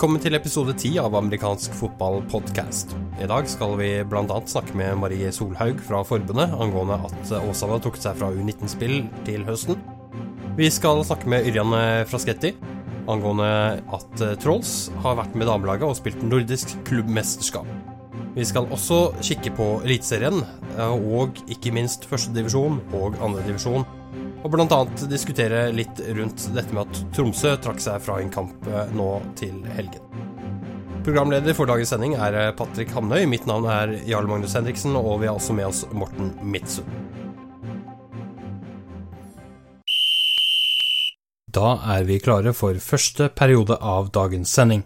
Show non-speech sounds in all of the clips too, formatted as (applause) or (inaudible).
Velkommen til episode ti av amerikansk fotballpodkast. I dag skal vi bl.a. snakke med Marie Solhaug fra forbundet angående at Åsane tok seg fra U19-spill til høsten. Vi skal snakke med Yrjan Frasketti angående at Trolls har vært med damelaget og spilt nordisk klubbmesterskap. Vi skal også kikke på Eliteserien, og ikke minst førstedivisjon og andredivisjon og bl.a. diskutere litt rundt dette med at Tromsø trakk seg fra en kamp eh, nå til helgen. Programleder for dagens sending er eh, Patrick Hamnøy. Mitt navn er Jarl Magnus Henriksen, og vi har også med oss Morten Midtsund. Da er vi klare for første periode av dagens sending.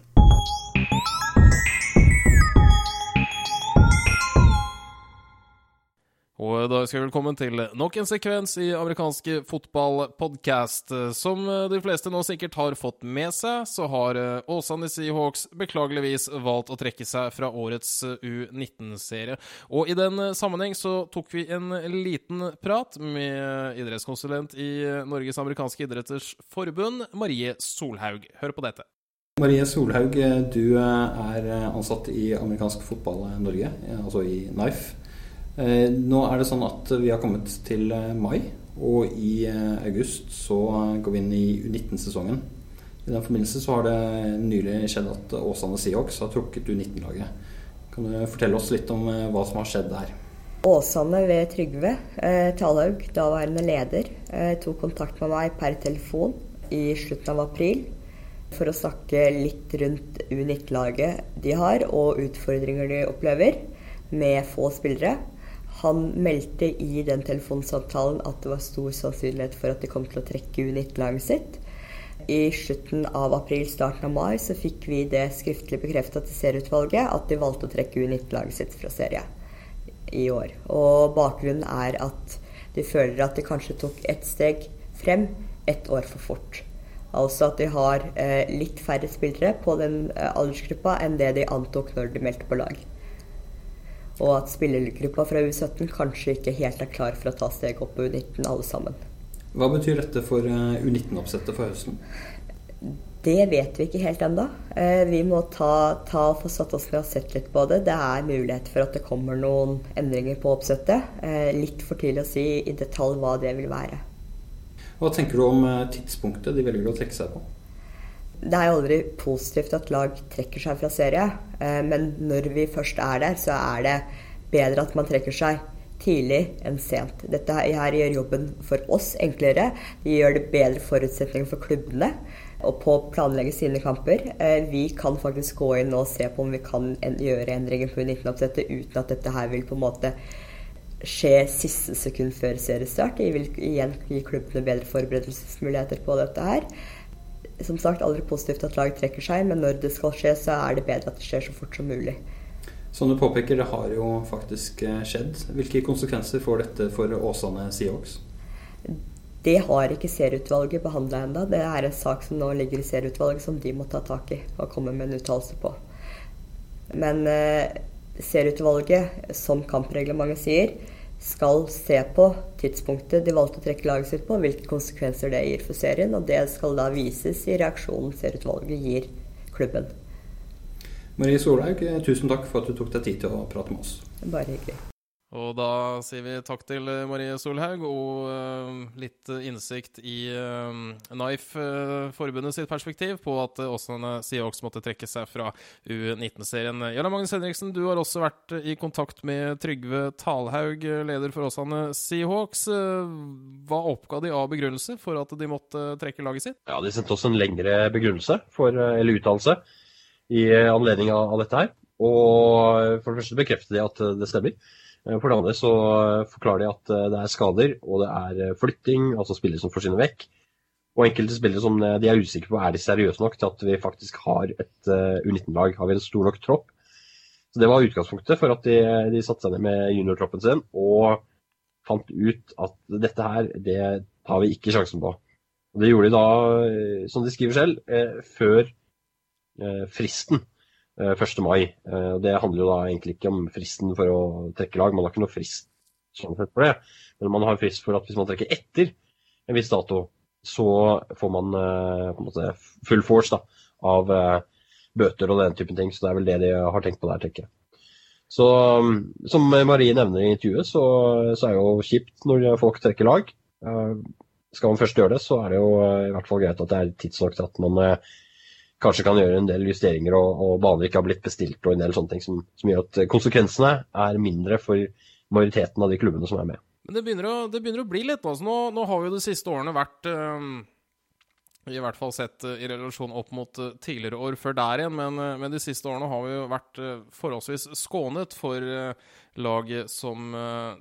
Og da ønsker jeg velkommen til nok en sekvens i amerikanske fotballpodkast. Som de fleste nå sikkert har fått med seg, så har Åsane Seahawks beklageligvis valgt å trekke seg fra årets U19-serie. Og i den sammenheng så tok vi en liten prat med idrettskonsulent i Norges amerikanske idretters forbund, Marie Solhaug. Hør på dette. Marie Solhaug, du er ansatt i amerikansk fotball Norge, altså i NIFE. Nå er det sånn at vi har kommet til mai, og i august så går vi inn i U19-sesongen. I den forbindelse så har det nylig skjedd at Åsane Seahawks har trukket U19-laget. Kan du fortelle oss litt om hva som har skjedd der? Åsane ved Trygve eh, Talhaug, daværende leder, eh, tok kontakt med meg per telefon i slutten av april for å snakke litt rundt U19-laget de har, og utfordringer de opplever med få spillere. Han meldte i den telefonsamtalen at det var stor sannsynlighet for at de kom til å trekke U19-laget sitt. I slutten av april, starten av mai, så fikk vi det skriftlig bekrefta til serieutvalget at de valgte å trekke U19-laget sitt fra serie i år. Og bakgrunnen er at de føler at de kanskje tok ett steg frem ett år for fort. Altså at de har eh, litt færre spillere på den eh, aldersgruppa enn det de antok når de meldte på lag og at spillergruppa fra U17 kanskje ikke helt er klar for å ta steget opp på U19 alle sammen. Hva betyr dette for U19-oppsettet for høsten? Det vet vi ikke helt ennå. Vi må ta, ta få satt oss ned og sett litt på det. Det er mulighet for at det kommer noen endringer på oppsettet. Litt for tidlig å si i detalj hva det vil være. Hva tenker du om tidspunktet de velger å trekke seg på? Det er aldri positivt at lag trekker seg fra serie, men når vi først er der, så er det bedre at man trekker seg tidlig enn sent. Dette her gjør jobben for oss enklere. Det gjør det bedre forutsetninger for klubbene og på å planlegge sine kamper. Vi kan faktisk gå inn og se på om vi kan gjøre endringer på U19-oppsettet uten at dette her vil på en måte skje siste sekund før seriestart. Det vil igjen gi klubbene bedre forberedelsesmuligheter på dette her som sagt aldri positivt at lag trekker seg, men når det skal skje, så er det bedre at det skjer så fort som mulig. Som du påpeker, det har jo faktisk skjedd. Hvilke konsekvenser får dette for Åsane Seahawks? Det har ikke serieutvalget behandla ennå. Det er en sak som nå ligger i serieutvalget som de må ta tak i og komme med en uttalelse på. Men eh, serieutvalget, som kampreglementet sier, skal se på tidspunktet de valgte å trekke laget sitt på, hvilke konsekvenser det gir for serien. Og det skal da vises i reaksjonen serieutvalget gir klubben. Marie Solhaug, tusen takk for at du tok deg tid til å prate med oss. Bare hyggelig. Og da sier vi takk til Marie Solhaug, og uh, litt innsikt i uh, NIFE, uh, forbundet sitt perspektiv på at Åsane Seahawks måtte trekke seg fra U19-serien. Jarle Magnus Henriksen, du har også vært i kontakt med Trygve Talhaug, leder for Åsane Seahawks. Hva oppga de av begrunnelse for at de måtte trekke laget sitt? Ja, De sendte oss en lengre begrunnelse, for, eller uttalelse, i anledning av dette her. Og for det første bekreftet de at det stemmer. For det andre så forklarer de at det er skader, og det er flytting, altså spillere som forsvinner vekk. Og enkelte spillere som de er usikre på er de seriøse nok til at vi faktisk har et U19-lag. Har vi en stor nok tropp? Så Det var utgangspunktet for at de, de satte seg ned med juniortroppen sin og fant ut at dette her, det tar vi ikke sjansen på. Og Det gjorde de da, eh, som de skriver selv, eh, før eh, fristen. 1. mai. Det handler jo da egentlig ikke om fristen for å trekke lag, man har ikke noe frist sånn sett for det. Men man har frist for at hvis man trekker etter en viss dato, så får man en måte full force da, av bøter og den typen ting. Så det er vel det de har tenkt på der, tenker jeg. Så som Marie nevner i intervjuet, så, så er det jo kjipt når folk trekker lag. Skal man først gjøre det, så er det jo i hvert fall greit at det er tidsnok til at man kanskje kan gjøre en del justeringer, og, og baner ikke har blitt bestilt, og en del sånne ting som, som, gjør at konsekvensene er mindre for majoriteten av de klubbene som er med. Men det begynner å, det begynner å bli litt. Altså, nå, nå har jo de siste årene vært øh, i hvert fall sett uh, i relasjon opp mot uh, tidligere år før der igjen. Men, men, de siste årene har vi jo vært forholdsvis skånet for lag som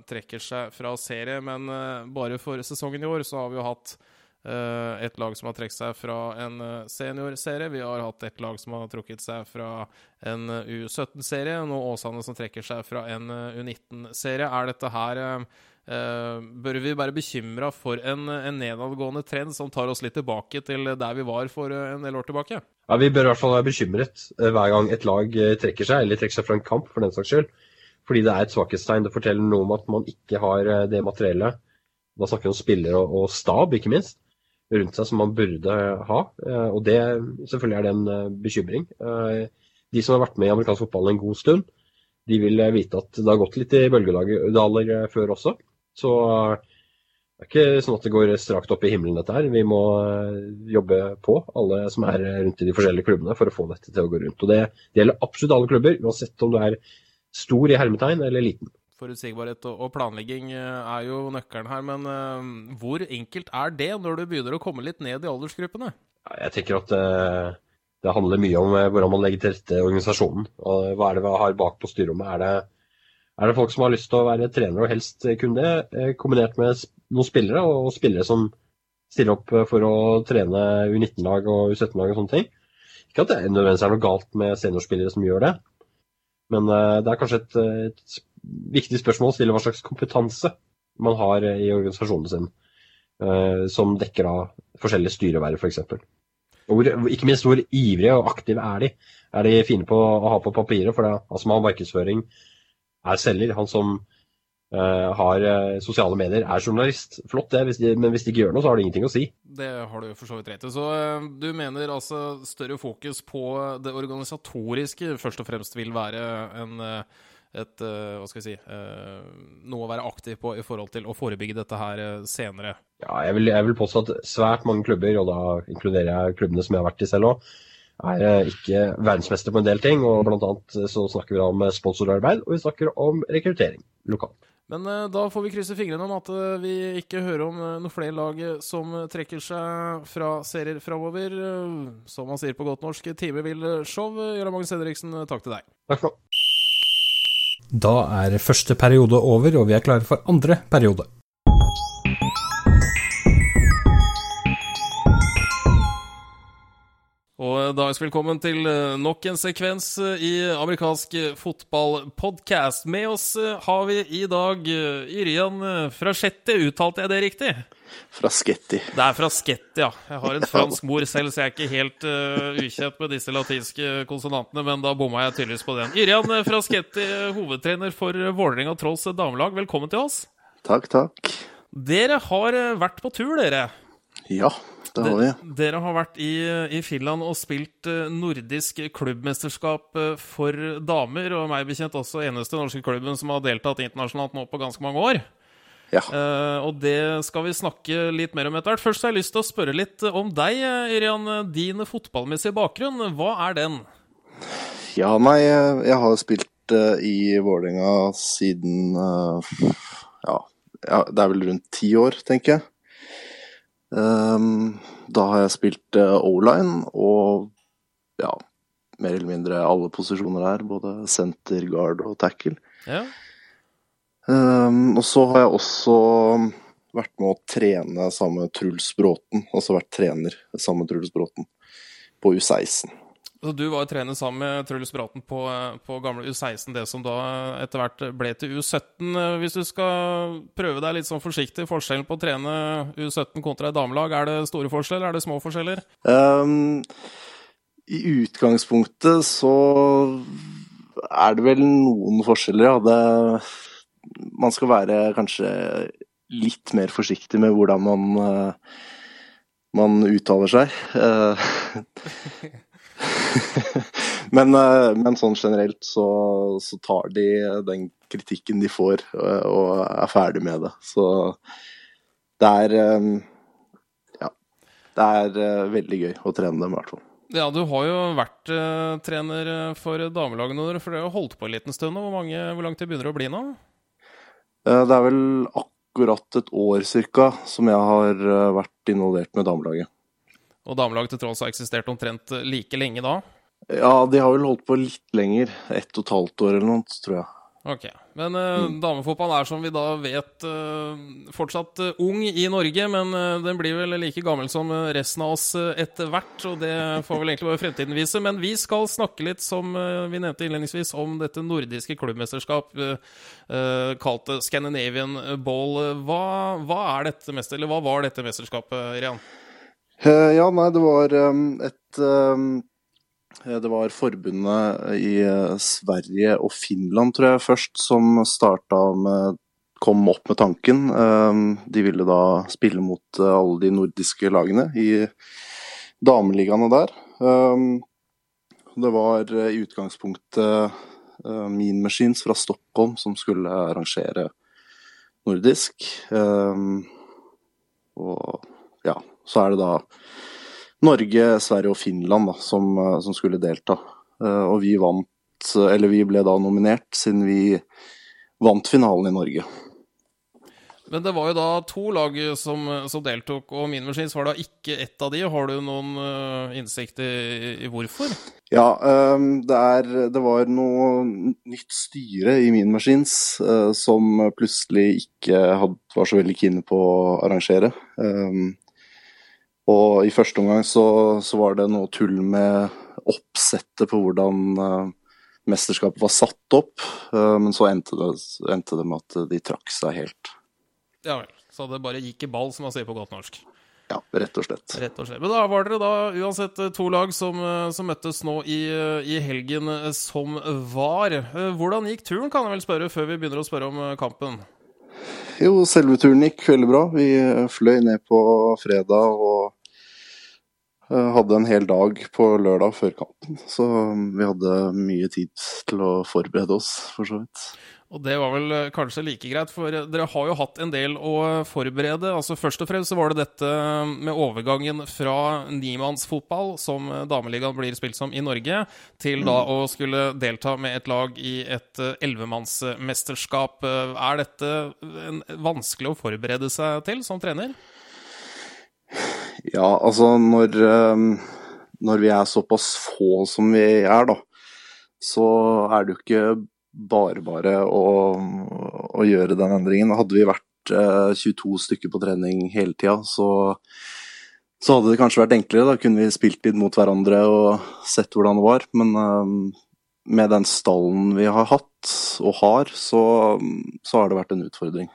trekker seg fra serie. Men bare for sesongen i år så har vi jo hatt et lag som har trukket seg fra en seniorserie. Vi har hatt et lag som har trukket seg fra en U17-serie. Nå Åsane som trekker seg fra en U19-serie. Er dette her bør vi være bekymra for en, en, nedadgående trend som tar oss litt tilbake til der vi var for eh, en del år tilbake? Ja, Vi bør i hvert fall være bekymret hver gang et lag trekker seg, eller trekker seg fra en kamp for den saks skyld. Fordi det er et svakhetstegn. Det forteller noe om at man ikke har det materiellet. Da snakker vi om spillere og, og, stab, ikke minst, rundt seg som man burde ha. og det selvfølgelig er det en bekymring. de som har vært med i amerikansk fotball en god stund, de vil vite at det har gått litt i bølgedaler før også. Så det er ikke sånn at det går strakt opp i himmelen, dette her. Vi må eh, jobbe på, alle som er rundt i de forskjellige klubbene, for å få dette til å gå rundt. Og det, det gjelder absolutt alle klubber, uansett om du er stor i hermetegn eller liten. Forutsigbarhet og planlegging eh, er jo nøkkelen her, men uh, hvor enkelt er det når du begynner å komme litt ned i aldersgruppene? Jeg tenker at uh, det handler mye om hvordan man legger til rette organisasjonen. og Hva er det vi har bak på styrerommet? Er det er det folk som har lyst til å være trenere, og helst kunne det, eh, kombinert med noen spillere, og spillere som stiller opp eh, for å trene U19-lag og U17-lag og sånne ting. Ikke at det nødvendigvis er noe galt med seniorspillere som gjør det, men eh, det er kanskje et, et viktig spørsmål å stille hva slags kompetanse man har i organisasjonen sin, som dekker av forskjellige styreverv, f.eks. Og ikke minst hvor ivrige og aktive er de? Er de fine på å ha på papiret? For det, altså man har markedsføring, er selger. Han som uh, har uh, sosiale medier, er journalist. Flott det, hvis de, men hvis de ikke gjør noe, så har det ingenting å si. Det har du for så vidt rett i. Så uh, du mener altså større fokus på det organisatoriske først og fremst vil være en et, hva skal jeg si, noe å være aktiv på i forhold til å forebygge dette her senere? Ja, jeg vil, jeg vil påstå at svært mange klubber, og da inkluderer jeg klubbene som jeg har vært i selv òg, er eh, ikke verdensmester på en del ting. og Blant annet eh, så snakker vi om eh, sponsorarbeid, og vi snakker om rekruttering lokalt. Men da får vi krysse fingrene om at vi ikke hører om noen flere lag som trekker seg fra serier framover. Som man sier på godt norsk, time vil show. Jørgen Magnus Henriksen, takk til deg. Takk for. Da er første periode over, og vi er klare for andre periode. Og da ønsker velkommen til eh, nok en sekvens eh, i amerikansk fotballpodkast. Med oss eh, har vi i dag Yrjan Fraschetti. Uttalte jeg det riktig? Fraschetti. Det er Fraschetti, ja. Jeg har en fransk mor selv, så jeg er ikke helt uh, ukjent med disse latinske konsonantene, men da bomma jeg tydeligvis på den. Yrjan Fraschetti, hovedtrener for Vålerenga Trolls damelag, velkommen til oss. Takk, takk. Dere har vært på tur, dere. Ja, det har vi. Dere har vært i, i, Finland og spilt eh, nordisk klubbmesterskap eh, for damer, og meg bekjent også eneste norske klubben som har deltatt internasjonalt nå på ganske mange år. Ja. Uh, og det skal vi snakke litt mer om etter hvert. Først har jeg lyst til å spørre litt om deg, Irian. Din fotballmessige bakgrunn, hva er den? Ja, nei, jeg har spilt i Vålerenga siden ja, ja, det er vel rundt ti år, tenker jeg. Um, da har jeg spilt uh, O-line og ja, mer eller mindre alle posisjoner der. Både center, guard og tackle. Ja. Um, og så har jeg også vært med å trene sammen med Truls Bråten. Altså vært trener sammen med Truls Bråten på U16. Så Du var jo trener sammen med Truls Braten på, på gamle U16, det som da etter hvert ble til U17. Hvis du skal prøve deg litt sånn forsiktig, forskjellen på å trene U17 kontra et damelag, er det store forskjeller? Er det små forskjeller? Um, I utgangspunktet så er det vel noen forskjeller, ja. Det, man skal være kanskje litt mer forsiktig med hvordan man, uh, man uttaler seg. (laughs) (laughs) Men, uh, men, sånn generelt så, så, tar de den kritikken de får, og er ferdig med det. Så det er um, Ja. Det er veldig gøy å trene dem, i hvert fall. Ja, du har jo vært uh, trener for damelagene, for det har holdt på en liten stund. Hvor, mange, hvor langt det begynner å bli nå? Det er vel akkurat et år cirka som jeg har vært involvert med damelaget. Og damelaget til Trolls har eksistert omtrent like lenge da? Ja, de har vel holdt på litt lenger. Ett og et halvt år eller noe, tror jeg. Ok. Men uh, mm. damefotball er som vi da vet uh, fortsatt uh, ung i Norge, men den blir vel like gammel som resten av oss etter hvert. Og det får vel egentlig bare fremtiden vise. Men vi skal snakke litt, som vi nevnte innledningsvis, om dette nordiske klubbmesterskap kalt Scandinavian Ball. Hva, hva, er dette mest, eller hva var dette mesterskapet, Rian? Ja, nei, det var et Eh, det var forbundet i eh, Sverige og Finland, tror jeg, først som starta med kom opp med tanken. Eh, de ville da spille mot alle de nordiske lagene i dameligaene der. Det var i utgangspunktet Mean Machines fra Stockholm som skulle arrangere nordisk. Og ja, så er det da Norge, Sverige og Finland da, som, eh, som, skulle delta. Eh, og vi vant, eller vi ble da nominert, siden vi vant finalen i Norge. Men det var jo da to lag som, som deltok, og min Machines var da ikke ett av de. Har du noen uh, innsikt i, i, hvorfor? Ja, det, er, det, var noe nytt styre i min Machines uh, som plutselig ikke had, var så veldig keen på å arrangere. Um, og i første omgang så, så, var det noe tull med oppsettet på hvordan uh, mesterskapet var satt opp, uh, men så endte det, endte det, med at de trakk seg helt. Ja vel. Så det bare gikk i ball, som man sier på godt norsk? Ja, rett og slett. Rett og slett. Men da var dere da uansett to lag som, som møttes nå i, i, helgen som var. Hvordan gikk turen, kan jeg vel spørre, før vi begynner å spørre om kampen? Jo, selve turen gikk veldig bra. Vi fløy ned på fredag og Eh, hadde en hel dag på lørdag før kampen, så vi hadde mye tid til å forberede oss, for så vidt. Og det var vel eh, kanskje like greit, for dere har jo hatt en del å forberede. Altså Først og fremst så var det dette med overgangen fra nimannsfotball, som dameligaen blir spilt som i Norge, til da mm. å skulle delta med et lag i et eh, ellevemannsmesterskap. Er dette vanskelig å forberede seg til som trener? Ja, altså når, når vi er såpass få som vi er, da, så er det jo ikke bare å, å gjøre den endringen. Hadde vi vært 22 eh, stykker på trening hele tida, så, så, hadde det kanskje vært enklere. Da kunne vi spilt litt mot hverandre og sett hvordan det var. Men eh, med den stallen vi har hatt og har, så, så har det vært en utfordring.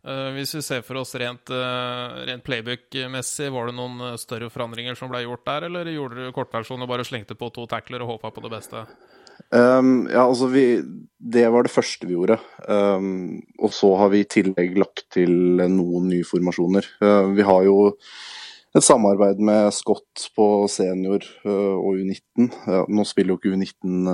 Uh, hvis vi ser for oss rent, uh, rent playbook-messig, var det noen uh, større forandringer som ble gjort der, eller gjorde du kortversjonen og bare slengte på to tackler og håpa på det beste? Um, ja, altså vi Det var det første vi gjorde. Um, og så har vi i tillegg lagt til noen nye formasjoner. vi har jo et samarbeid med Scott på senior og U19. nå spiller jo ikke U19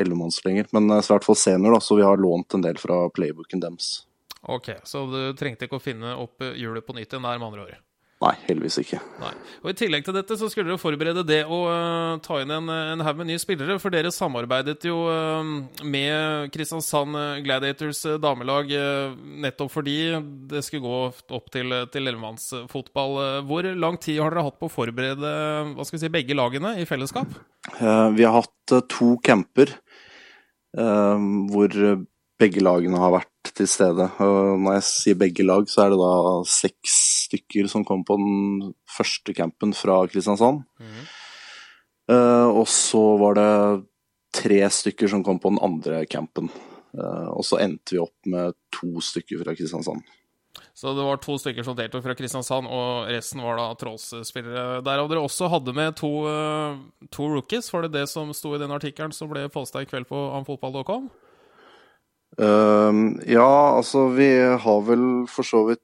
ellevemanns lenger, men i hvert fall senior, da, så vi har lånt en del fra playbooken deres. Ok, Så du trengte ikke å finne opp hjulet på nytt igjen der, med andre ord? Nei, heldigvis ikke. Nei. Og I tillegg til dette så skulle dere forberede det å uh, ta inn en, en haug med nye spillere. For dere samarbeidet jo uh, med Kristiansand Gladiators uh, damelag nettopp fordi det skulle gå opp til, til ellevemannsfotball. Hvor lang tid har dere hatt på å forberede hva skal vi si, begge lagene i fellesskap? vi har hatt to camper hvor begge lagene har vært til stede. Og når jeg sier begge lag, så er det da seks stykker som kom på den første campen fra Kristiansand. Mm. Uh, og så var det tre stykker som kom på den andre campen. Uh, og så endte vi opp med to stykker fra Kristiansand. Så det var to stykker som deltok fra Kristiansand, og resten var da Trolls-spillere. Derav dere også hadde med to, eh, to rookies. Var det det som sto i den artikkelen som ble posta i kveld på amfotball.com? Eh, ja, altså vi har vel for så vidt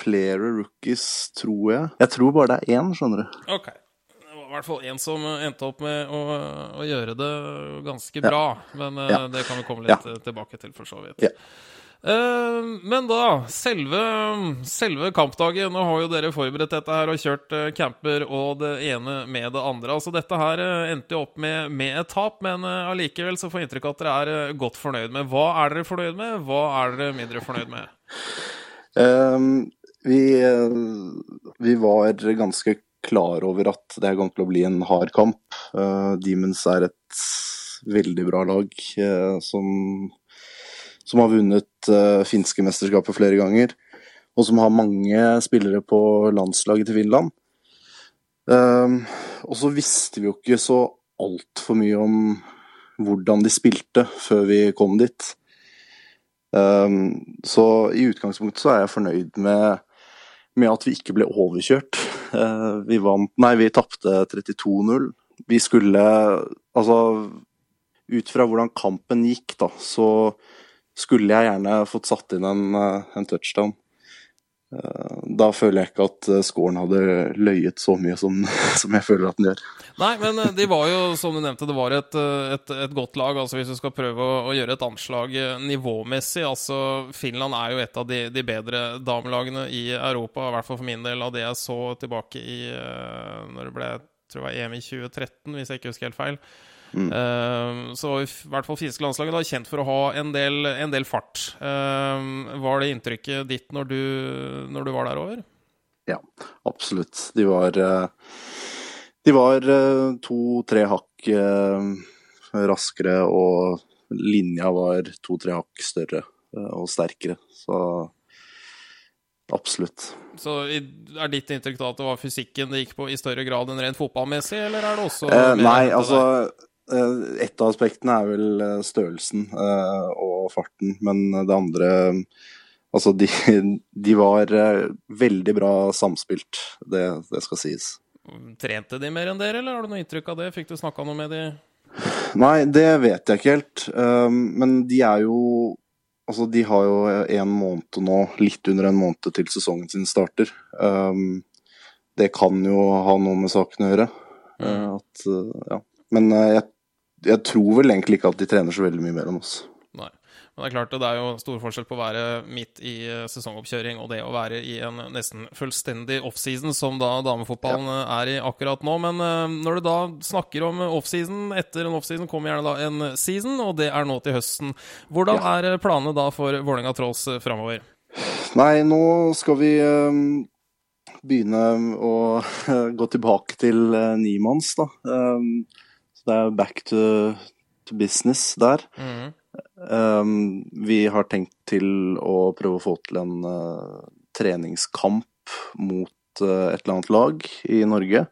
flere rookies, tror jeg. Jeg tror bare det er én, skjønner du. Ok. Det var i hvert fall én som endte opp med å, å gjøre det ganske bra. Men eh, Ja. det kan vi komme litt Ja. eh, tilbake til, for så vidt. Eh, men da, selve, selve kampdagen. Nå har jo dere forberedt dette her og kjørt eh, camper og det ene med det andre. Altså Dette her eh, endte jo opp med, med et tap, men allikevel så får jeg inntrykk av at dere er godt fornøyd med. Hva er dere fornøyd med? Hva er dere mindre fornøyd med? Um, vi, vi var ganske klar over at det kom til å bli en hard kamp. Uh, Demons er et veldig bra lag uh, som, som har vunnet uh, finske mesterskapet flere ganger. Og som har mange spillere på landslaget til Finland. Um, og så visste vi jo ikke så altfor mye om hvordan de spilte før vi kom dit. Um, så i utgangspunktet så er jeg fornøyd med, med at vi ikke ble overkjørt. Uh, vi vant Nei, vi tapte 32-0. Vi skulle Altså, ut fra hvordan kampen gikk, da, så skulle jeg gjerne fått satt inn en, uh, en touchdown. Uh, da føler jeg ikke at uh, scoren hadde løyet så mye som, (laughs) som jeg føler at den gjør. Nei, men eh, de var jo, som du nevnte, det var et, eh, et, et godt lag. altså Hvis du skal prøve å, å gjøre et anslag eh, nivåmessig altså Finland er jo et av de, de bedre damelagene i Europa, i hvert fall for min del av det jeg så tilbake i eh, Når det ble jeg tror det var EM i 2013, hvis jeg ikke husker helt feil. Eh, så var i hvert fall finske landslaget da kjent for å ha en del, en del fart. Uh, var det inntrykket ditt når du, når du var der over? Ja, absolutt. De var eh, De var eh, to-tre hakk eh, raskere, og linja var to-tre hakk større og sterkere. Så absolutt. Så er ditt inntrykk da at det var fysikken det gikk på i større grad enn rent fotballmessig, eller er det også Eh, nei, altså Et av aspektene er vel eh, størrelsen eh, og farten, men det andre Altså, de, de var eh, veldig bra samspilt, det, det skal sies. Trente de mer enn dere, eller har du noe inntrykk av det? Fikk du snakka noe med de? Nei, det vet jeg ikke helt. Men de er jo Altså, de har jo en måned nå, litt under en måned til sesongen sin starter. Det kan jo ha noe med saken å gjøre. Uh, at, ja. Men jeg, jeg tror vel egentlig ikke at de trener så veldig mye mer enn oss. Nei. Men det er klart det er jo stor forskjell på å være midt i eh, sesongoppkjøring og det å være i en nesten fullstendig offseason, som da damefotballen ja. er i akkurat nå. Men eh, når du da snakker om offseason, etter en offseason kommer gjerne da en season, og det er nå til høsten. Hvordan er eh, planene da for Vålerenga Trolls eh, framover? Nei, nå skal vi begynne å (laughs) gå tilbake til nimanns, da. Så det er back to, to business der. Mm. Um, vi har tenkt til å prøve å få til en uh, treningskamp mot uh, et eller annet lag i Norge.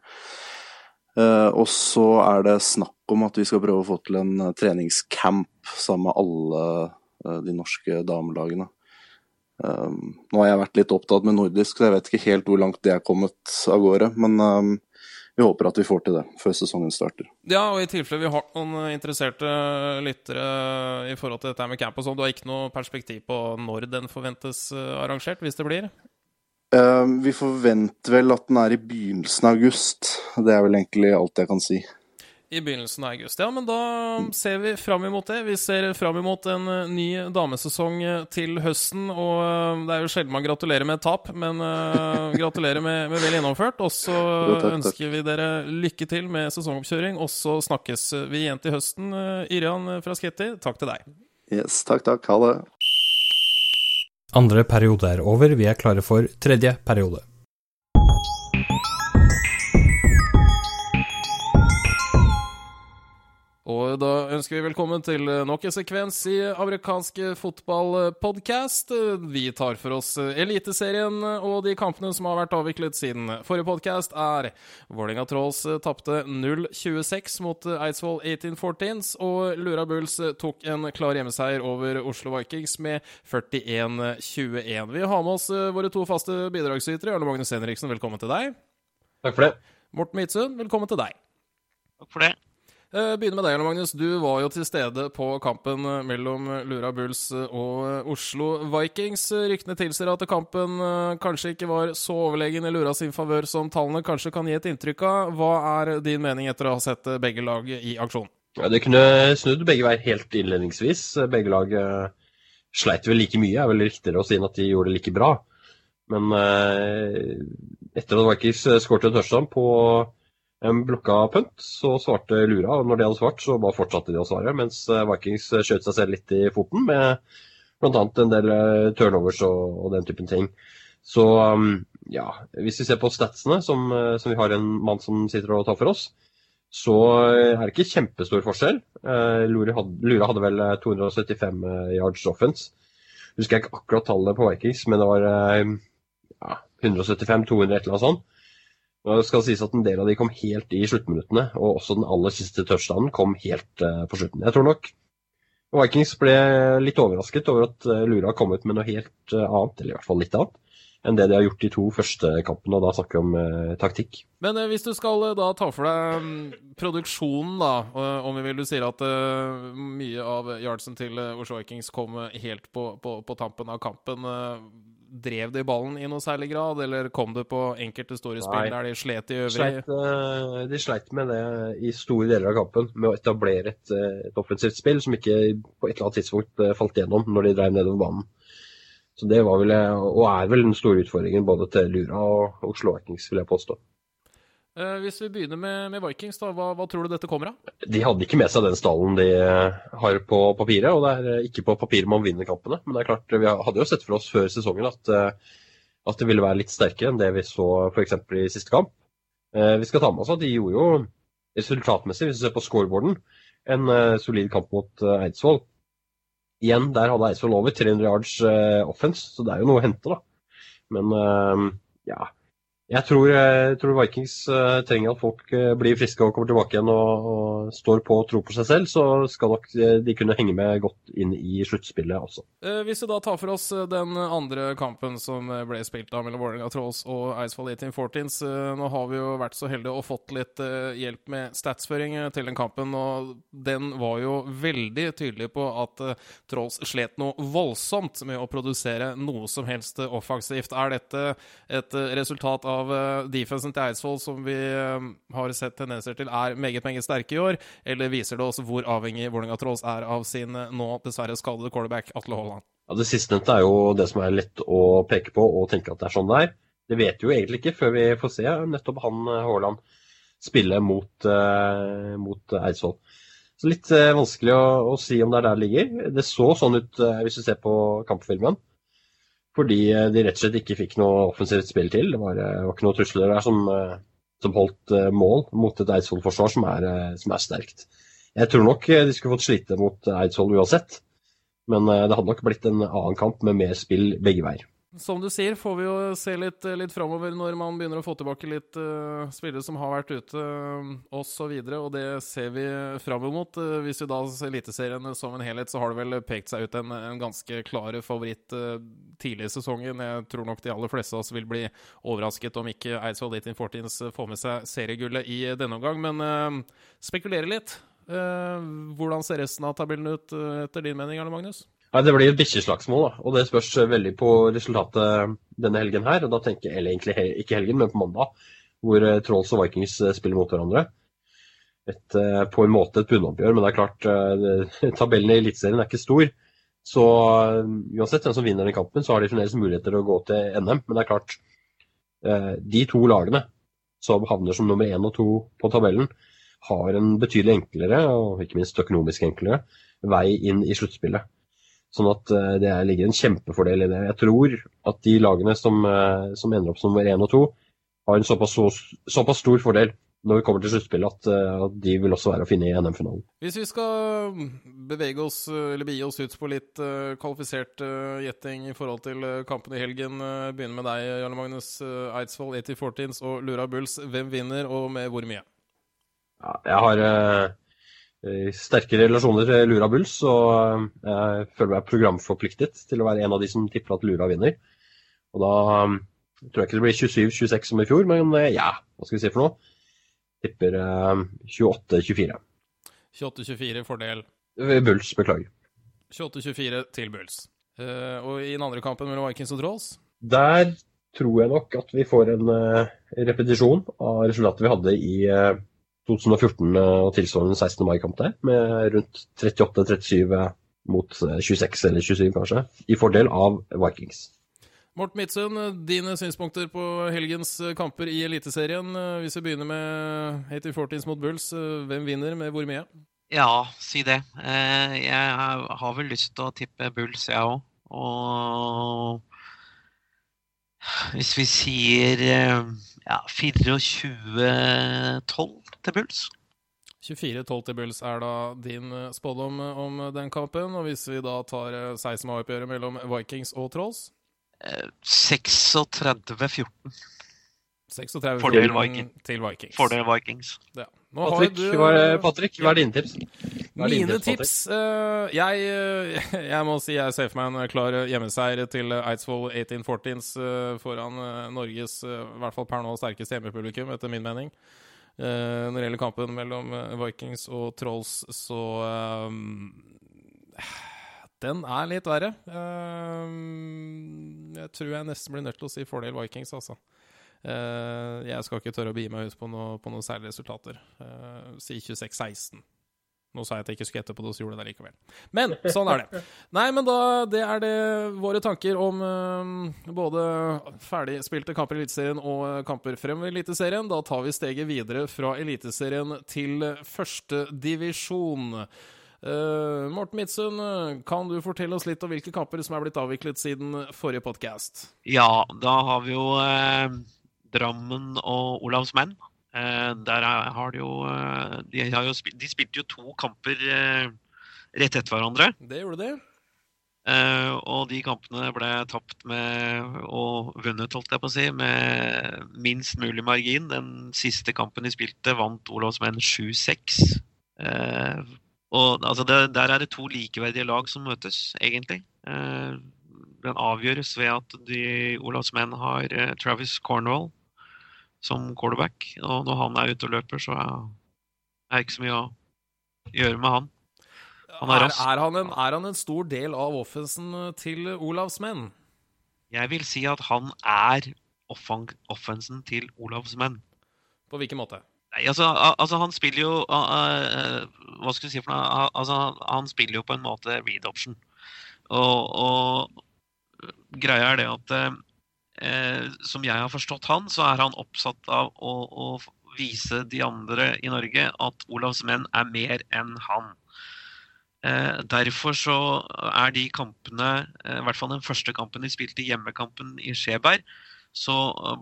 Uh, og så er det snakk om at vi skal prøve å få til en uh, treningscamp sammen med alle uh, de norske damelagene. Um, nå har jeg vært litt opptatt med nordisk, så jeg vet ikke helt hvor langt det er kommet av gårde. Men um, vi håper at vi får til det før sesongen starter. Ja, og i tilfelle vi har noen eh, interesserte lyttere i forhold til dette med camp og sånn, du har ikke noe perspektiv på når den forventes eh, arrangert, hvis det blir? Uh, vi forventer vel at den er i begynnelsen av august. Det er vel egentlig alt jeg kan si. I begynnelsen av august. Ja, men da ser vi fram imot det. Vi ser fram imot en eh, ny damesesong eh, til høsten. Og eh, det er jo sjelden man gratulerer med et tap, men uh, gratulerer med, med vel gjennomført. Og så (laughs) ønsker vi dere lykke til med sesongoppkjøring, og så snakkes vi igjen til høsten. Yrjan Irian fra Sketty, takk til deg. Yes, takk, takk. Ha det. Andre periode er over, vi er klare for tredje periode. Og da ønsker vi velkommen til nok en sekvens i amerikansk fotballpodkast. Vi tar for oss Eliteserien og de kampene som har vært avviklet siden forrige podkast, er Vålerenga Trolls tapte 0-26 mot Eidsvoll 1814s, og Lura Bulls tok en klar hjemmeseier over Oslo Vikings med 41-21. Vi har med oss våre to faste bidragsytere. Arne Magnus Henriksen, velkommen til deg. Takk for det. Morten Midtsund, velkommen til deg. Takk for det. Eh, Begynner med deg, Magnus. Du var jo til stede på kampen mellom Lura Bulls og Oslo Vikings. Ryktene tilsier at kampen eh, kanskje ikke var så overlegen i Lura sin favør som tallene kanskje kan gi et inntrykk av. Hva er din mening etter å ha sett begge lag i aksjon? Ja, det kunne snudd begge veier helt innledningsvis. Begge lag sleit vel like mye, er vel riktigere å si enn at de gjorde det like bra. Men etter at Vikings skåret touchdown på blokka punt, så svarte Lura. og Når de hadde svart, så bare fortsatte de å svare. Mens eh, Vikings skjøt seg selv litt i foten med bl.a. en del eh, turnovers og, og, den typen ting. Så um, ja, hvis vi ser på statsene, som, eh, som, vi har en mann som sitter og tar for oss, så er det ikke kjempestor forskjell. Lura hadde, Lura hadde vel 275 yards offense. Husker jeg ikke akkurat tallet på Vikings, men det var ja, 175-200 et eller annet sånt. Det skal sies at En del av de kom helt i sluttminuttene, og også den aller siste touchdownen kom helt uh, på slutten. Jeg tror nok Vikings ble litt overrasket over at uh, Lura har kommet med noe helt uh, annet, eller i hvert fall litt annet, enn det de har gjort de to første kampene. og Da snakker vi om taktikk. Men hvis du skal da ta for deg um, produksjonen, da, om vi vil, du sier at mye av yardsen til Oslo Vikings kom helt på, på, på tampen av kampen drev de ballen i noe særlig grad, eller kom det på enkelte store spill der de slet i øvrig? Sleit, uh, de sleit med det i store deler av kampen, med å etablere et, eh, et offensivt spill som ikke på et eller annet tidspunkt uh, falt gjennom når de drev nedover banen. Så det var vel, og er vel den store utfordringen både til Lura og og Vikings, vil jeg påstå. Eh, hvis vi begynner med, med Vikings, da, hva, hva, tror du dette kommer av? De hadde ikke med seg den stallen de eh, har på papiret, og det er eh, ikke på papiret man vinner kampene. Men det er klart, vi hadde jo sett for oss før sesongen at, at det ville være litt sterkere enn det vi så f.eks. i siste kamp. Vi skal ta med oss at de gjorde jo resultatmessig, hvis vi ser på scoreboarden, en solid kamp mot Eidsvoll. Igjen, der hadde Eidsvoll over 300 yards offense, så det er jo noe å hente, da. Men ja, jeg tror, jeg tror, Vikings uh, trenger at folk uh, blir friske og kommer tilbake igjen og, og, står på og tror på seg selv. Så skal nok uh, de kunne henge med godt inn i sluttspillet også. hvis vi da tar for oss den andre kampen som ble spilt av mellom Vålerenga Trolls og Eidsvoll 1814s. nå har vi jo vært så heldige og fått litt hjelp med statsføring til den kampen. Og den var jo veldig tydelig på at Trolls slet noe voldsomt med å produsere noe som helst offensivt. Er dette et resultat av av eh, defensen til Eidsvoll, som vi eh, har sett tendenser til er meget meget sterke i år, eller viser det også hvor avhengig Vålerenga Trolls er av sin eh, nå dessverre skadede quarterback Atle Haaland? Ja, Det sistnevnte er jo det som er lett å peke på og tenke at det er sånn det er. Det vet vi jo egentlig ikke før vi får se nettopp han Haaland spille mot, uh, mot Eidsvoll. Så litt uh, vanskelig å, å, si om det er der det ligger. Det så sånn ut uh, hvis du ser på kampfilmen. Fordi eh, de rett og slett ikke fikk noe offensivt spill til. Det var, eh, var ikke noen trusler der som, eh, som holdt mål mot et Eidsvoll-forsvar som, som, er sterkt. Jeg tror nok de skulle fått slite mot Eidsvoll uansett. Men det hadde nok blitt en annen kamp med mer spill begge veier. Som du sier, får vi jo se litt, litt framover når man begynner å få tilbake litt uh, spillere som har vært ute, uh, osv. Og, og det ser vi fram mot. Uh, hvis vi da ser Eliteserien som en helhet, så har det vel pekt seg ut en, en ganske klar favoritt uh, tidlig i sesongen. Jeg tror nok de aller fleste av oss vil bli overrasket om ikke Eidsvoll 1814s får med seg seriegullet i denne omgang. Men spekulere litt. hvordan ser resten av tabellen ut etter din mening, Arne Magnus? Nei, Det blir et bikkjeslagsmål, da. og det spørs veldig på resultatet denne helgen her. og da tenker jeg, Eller egentlig ikke helgen, men på mandag, hvor eh, Trolls og Vikings eh, spiller mot hverandre. Et, eh, på en måte et bunnoppgjør, men det er klart (laughs) tabellen i Eliteserien er ikke stor. Så uansett hvem som vinner den kampen, så har de fremdeles muligheter til å gå til NM. Men det er klart, de to lagene som havner som nummer én og to på tabellen, har en betydelig enklere, og ikke minst økonomisk enklere, vei inn i sluttspillet. Sånn at eh, det ligger en kjempefordel i det. Jeg tror at de lagene som, eh, som ender opp som nummer én og to, har en såpass, så, såpass, stor fordel når vi kommer til sluttspillet, at, eh, at, de vil også være å finne i NM-finalen. Hvis vi skal bevege oss, eller begi oss ut på litt uh, kvalifisert uh, gjetting i forhold til uh, kampen i helgen, uh, begynner med deg, Jarle Magnus uh, Eidsvoll, 8014s og Lura Bulls. Hvem vinner, og med hvor mye? Ja, jeg har sterke relasjoner til Lura Bulls, og jeg føler meg programforpliktet til å være en av de som tipper at Lura vinner. Og da um, tror jeg ikke det blir 27-26 som i fjor, men ja, hva skal vi si for noe? Tipper uh, 28-24. 28-24 fordel? Bulls, beklager. 28-24 til Bulls. Og i den andre kampen mellom Vikings og Trolls? Der tror jeg nok at vi får en repetisjon av resultatet vi hadde i 2014 og tilsvarende 16. mai-kamp der, med rundt 38-37 mot 26 eller 27 kanskje, i fordel av Vikings. Morten Midtsund, dine synspunkter på helgens kamper i Eliteserien. Hvis vi begynner med 80-14 mot Bulls, hvem vinner med hvor mye? Ja, si det. Eh, jeg har vel lyst til å tippe Bulls, jeg òg. Og hvis vi sier eh, ja, 24-12 til Bulls 24-12 til Bulls er da din spådom om den kampen. Og hvis vi da tar 16. mai-oppgjøret mellom Vikings og Trolls? 36-14. 36 Fordel Viking. til Vikings. Fordel Vikings. Ja. Patrick, du... hva er, Patrick, hva er dine tips? Er Mine tips, tips uh, jeg, uh, (laughs) jeg, må si jeg ser for meg en klar hjemmeseier til Eidsvoll 1814s uh, foran Norges i hvert fall per nå sterkeste hjemmepublikum, etter min mening. Når det gjelder kampen mellom Vikings og Trolls, så (sighs) den er litt verre. Jeg tror jeg nesten blir nødt til å si fordel Vikings, altså. Eh, jeg skal ikke tørre å begi meg ut på, noe, på noen særlige resultater. Eh, si 26-16. Nå sa jeg at jeg ikke skulle gjette på det, og så gjorde jeg det likevel. Men sånn er det. (laughs) Nei, men da det er det våre tanker om uh, både ferdigspilte kamper i Eliteserien og uh, kamper frem i Eliteserien. Da tar vi steget videre fra Eliteserien til førstedivisjon. Uh, Morten Midtsund, eh, kan du fortelle oss litt om hvilke kamper som er blitt avviklet siden forrige podkast? Ja, da har vi jo eh, Drammen og Olavsmenn. Eh, der er, har de jo, eh, de, har jo spilt, de spilte jo to kamper eh, rett etter hverandre. Det gjorde de. og de kampene ble tapt med og vunnet, holdt jeg på å si, med minst mulig margin. Den siste kampen de spilte, vant Olavsmenn 7-6. Eh, og altså, det, Der er det to likeverdige lag som møtes, egentlig. Den avgjøres ved at de Olavsmenn har Travis Cornwall som quarterback. Og når han er ute og løper, så er det ikke så mye å gjøre med han. Han er, er, er, han en, er, han en, stor del av offensen til Olavs menn? Jeg vil si at han er offensen til Olavs menn. På hvilken måte? Nei, altså, altså, han spiller jo uh, Hva skal vi si for noe? Altså, han spiller jo på en måte read option. Og, og greia er det at uh, som jeg har forstått han, så er han oppsatt av å, å vise de andre i Norge at Olavs menn er mer enn han. Eh, derfor så er de kampene, i hvert fall den første kampen de spilte, hjemmekampen i Skjeberg, så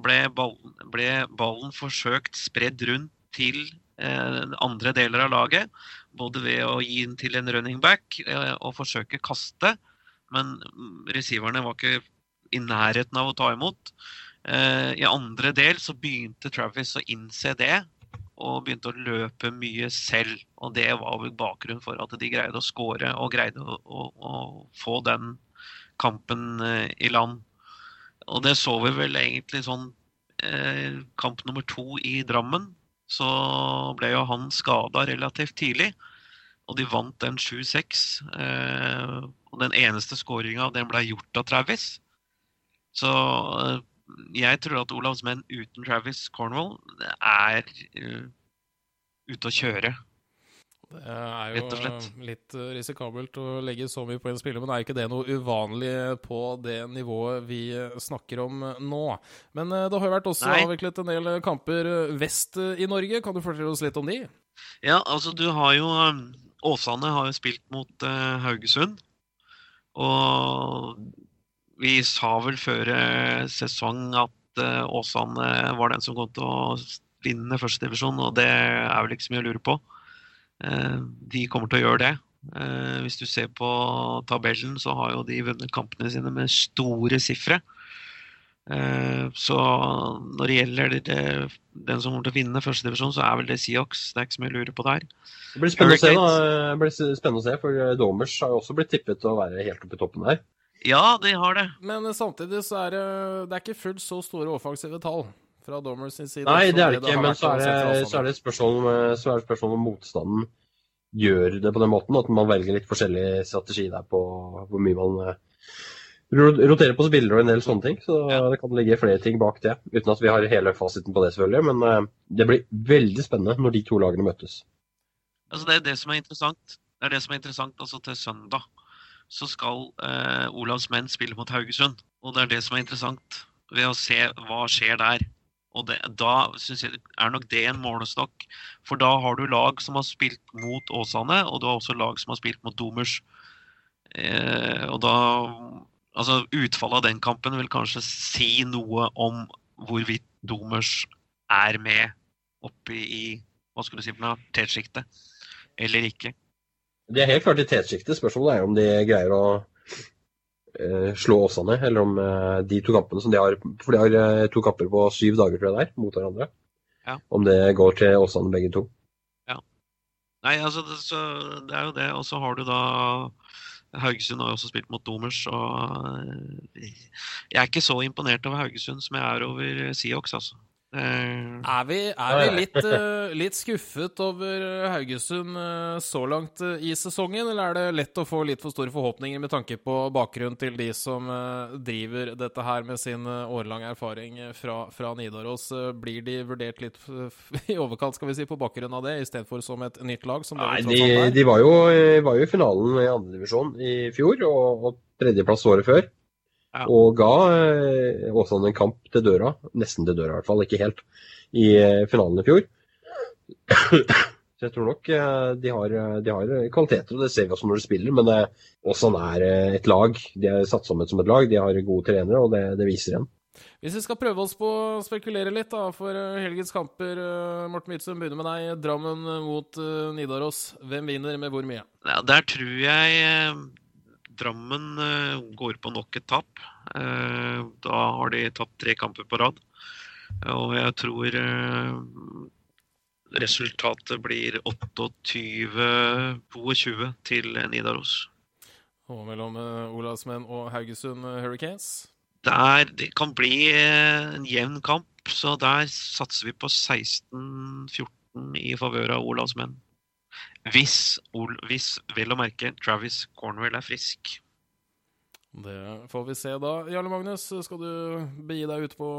ble ballen, ble ballen forsøkt spredd rundt til eh, andre deler av laget. Både ved å gi den til en running back eh, og forsøke kaste. Men receiverne var ikke i nærheten av å ta imot. Eh, I andre del så begynte Travis å innse det og begynte å løpe mye selv. Og det var vel bakgrunnen for at de greide å skåre og greide å, å, å, få den kampen i land. Og det så vi vel egentlig sånn eh, kamp nummer to i Drammen så ble jo han skada relativt tidlig. Og de vant den 7-6. Eh, og den eneste skåringa ble gjort av Travis. Så eh, jeg tror at Olavs menn uten Travis Cornwall er uh, ute å kjøre. Det er jo litt risikabelt å legge så mye på en spiller, men er ikke det noe uvanlig på det nivået vi snakker om nå? Men eh, det har jo vært også Nei. avviklet en del kamper vest i Norge. Kan du fortelle oss litt om de? Ja, altså du har jo Åsane har jo spilt mot uh, Haugesund. Og vi sa vel før sesong at uh, Åsane var den som kom til å vinne førstedivisjon, og det er vel ikke så mye å lure på. Eh, de kommer til å gjøre det. Eh, hvis du ser på tabellen, så har jo de vunnet kampene sine med store sifre. Eh, så når det gjelder det, den som kommer til å vinne førstedivisjon, så er vel det Seahawks. Det er ikke så mye å lure på der. Det blir spennende å se, da. Det blir spennende å se, for Domers har jo også blitt tippet til å være helt oppe i toppen her. Ja, de har det. Men samtidig så er det, det er ikke fullt så store offensive tall fra dommer sin side. Nei, det er det ikke, det men så er det, så er det et spørsmål om, så er det spørsmål om motstanden gjør det på den måten. At man velger litt forskjellig strategi der på hvor mye man eh, roterer på spillere og en del sånne ting. Så Ja. det kan ligge flere ting bak det. Uten at vi har hele fasiten på det, selvfølgelig. Men eh, det blir veldig spennende når de to lagene møtes. Altså det er det som er interessant. Det er det som er interessant altså til søndag. Så skal eh, Olavs menn spille mot Haugesund. Og det er det som er interessant ved å se hva skjer der. Og det, da synes jeg er nok det en målestokk. For da har du lag som har spilt mot Åsane, og du har også lag som har spilt mot Domers. Eh, og da Altså utfallet av den kampen vil kanskje si noe om hvorvidt Domers er med oppe i hva skulle du si tetsjiktet eller ikke. De er helt klart i tetsjiktet. Spørsmålet er om de greier å eh, slå Åsane, eller om eh, de to kampene som de har For de har eh, to kamper på syv dager, tror jeg det er, mot hverandre. Ja. Om det går til Åsane begge to. Ja. Nei, altså, det, så, det er jo det. Og så har du da Haugesund har jo også spilt mot Domers, og jeg er ikke så imponert over Haugesund som jeg er over Seahawks, altså. Eh, Er vi, er vi litt, eh, litt skuffet over Haugesund eh, så langt i sesongen, eller er det lett å få litt for store forhåpninger med tanke på bakgrunnen til de som driver dette her med sin årelange erfaring fra, fra Nidaros? Blir de vurdert litt (laughs) i overkant, skal vi si, på bakgrunn av det, istedenfor som et nytt lag? Som Nei, de, er? de var, jo, var jo i finalen i andredivisjon i fjor, og, og tredjeplass året før. Ja. Og ga eh, Åsane en kamp til døra, nesten til døra i hvert fall, ikke helt, i eh, finalen i fjor. Så jeg tror nok eh, de har, de har kvaliteter, og det ser vi også når de spiller. Men eh, Åsane er eh, et lag. De er satt sammen som et lag. De har gode trenere, og det, det viser igjen. Hvis vi skal prøve oss på å spekulere litt da, for helgens kamper, Morten Midtsund, begynner med deg. Drammen mot Nidaros. Hvem vinner med hvor mye? ja, der tror jeg Drammen eh, går på nok et tap. Eh, da har de tapt tre kamper på rad. Og jeg tror eh, resultatet blir 28-22 til Nidaros. Og mellom Olavsmenn og Haugesund Hurricanes. Der, det kan bli en jevn kamp, så der satser vi på 16-14 i favør av Olavs menn. Hvis, Ol hvis vel å merke Travis Cornwell er frisk. Det får vi se da. Jarle Magnus, skal du begi deg ut på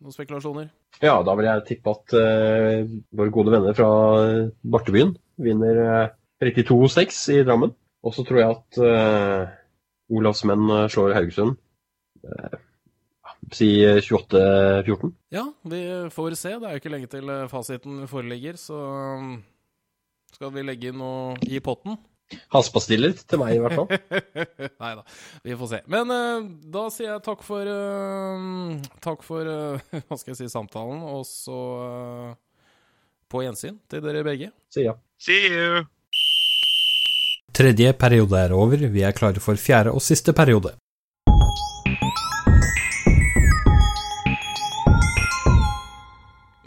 noen spekulasjoner? Ja, da vil jeg tippe at uh, våre gode venner fra eh, Bartebyen vinner riktig 32-6 i Drammen. Og så tror jeg at uh, Olavs menn slår Haugesund. Uh, si 28-14. Ja, vi får se. Det er jo ikke lenge til fasiten foreligger, så skal vi legge inn noe i potten? Hasspastiller til meg, i hvert fall. (laughs) Nei da, vi får se. Men uh, da sier jeg takk for uh, Takk for uh, (laughs) hva skal jeg si, samtalen, og så på gjensyn til dere begge. See ya. See you! Tredje periode er over, vi er klare for fjerde og siste periode.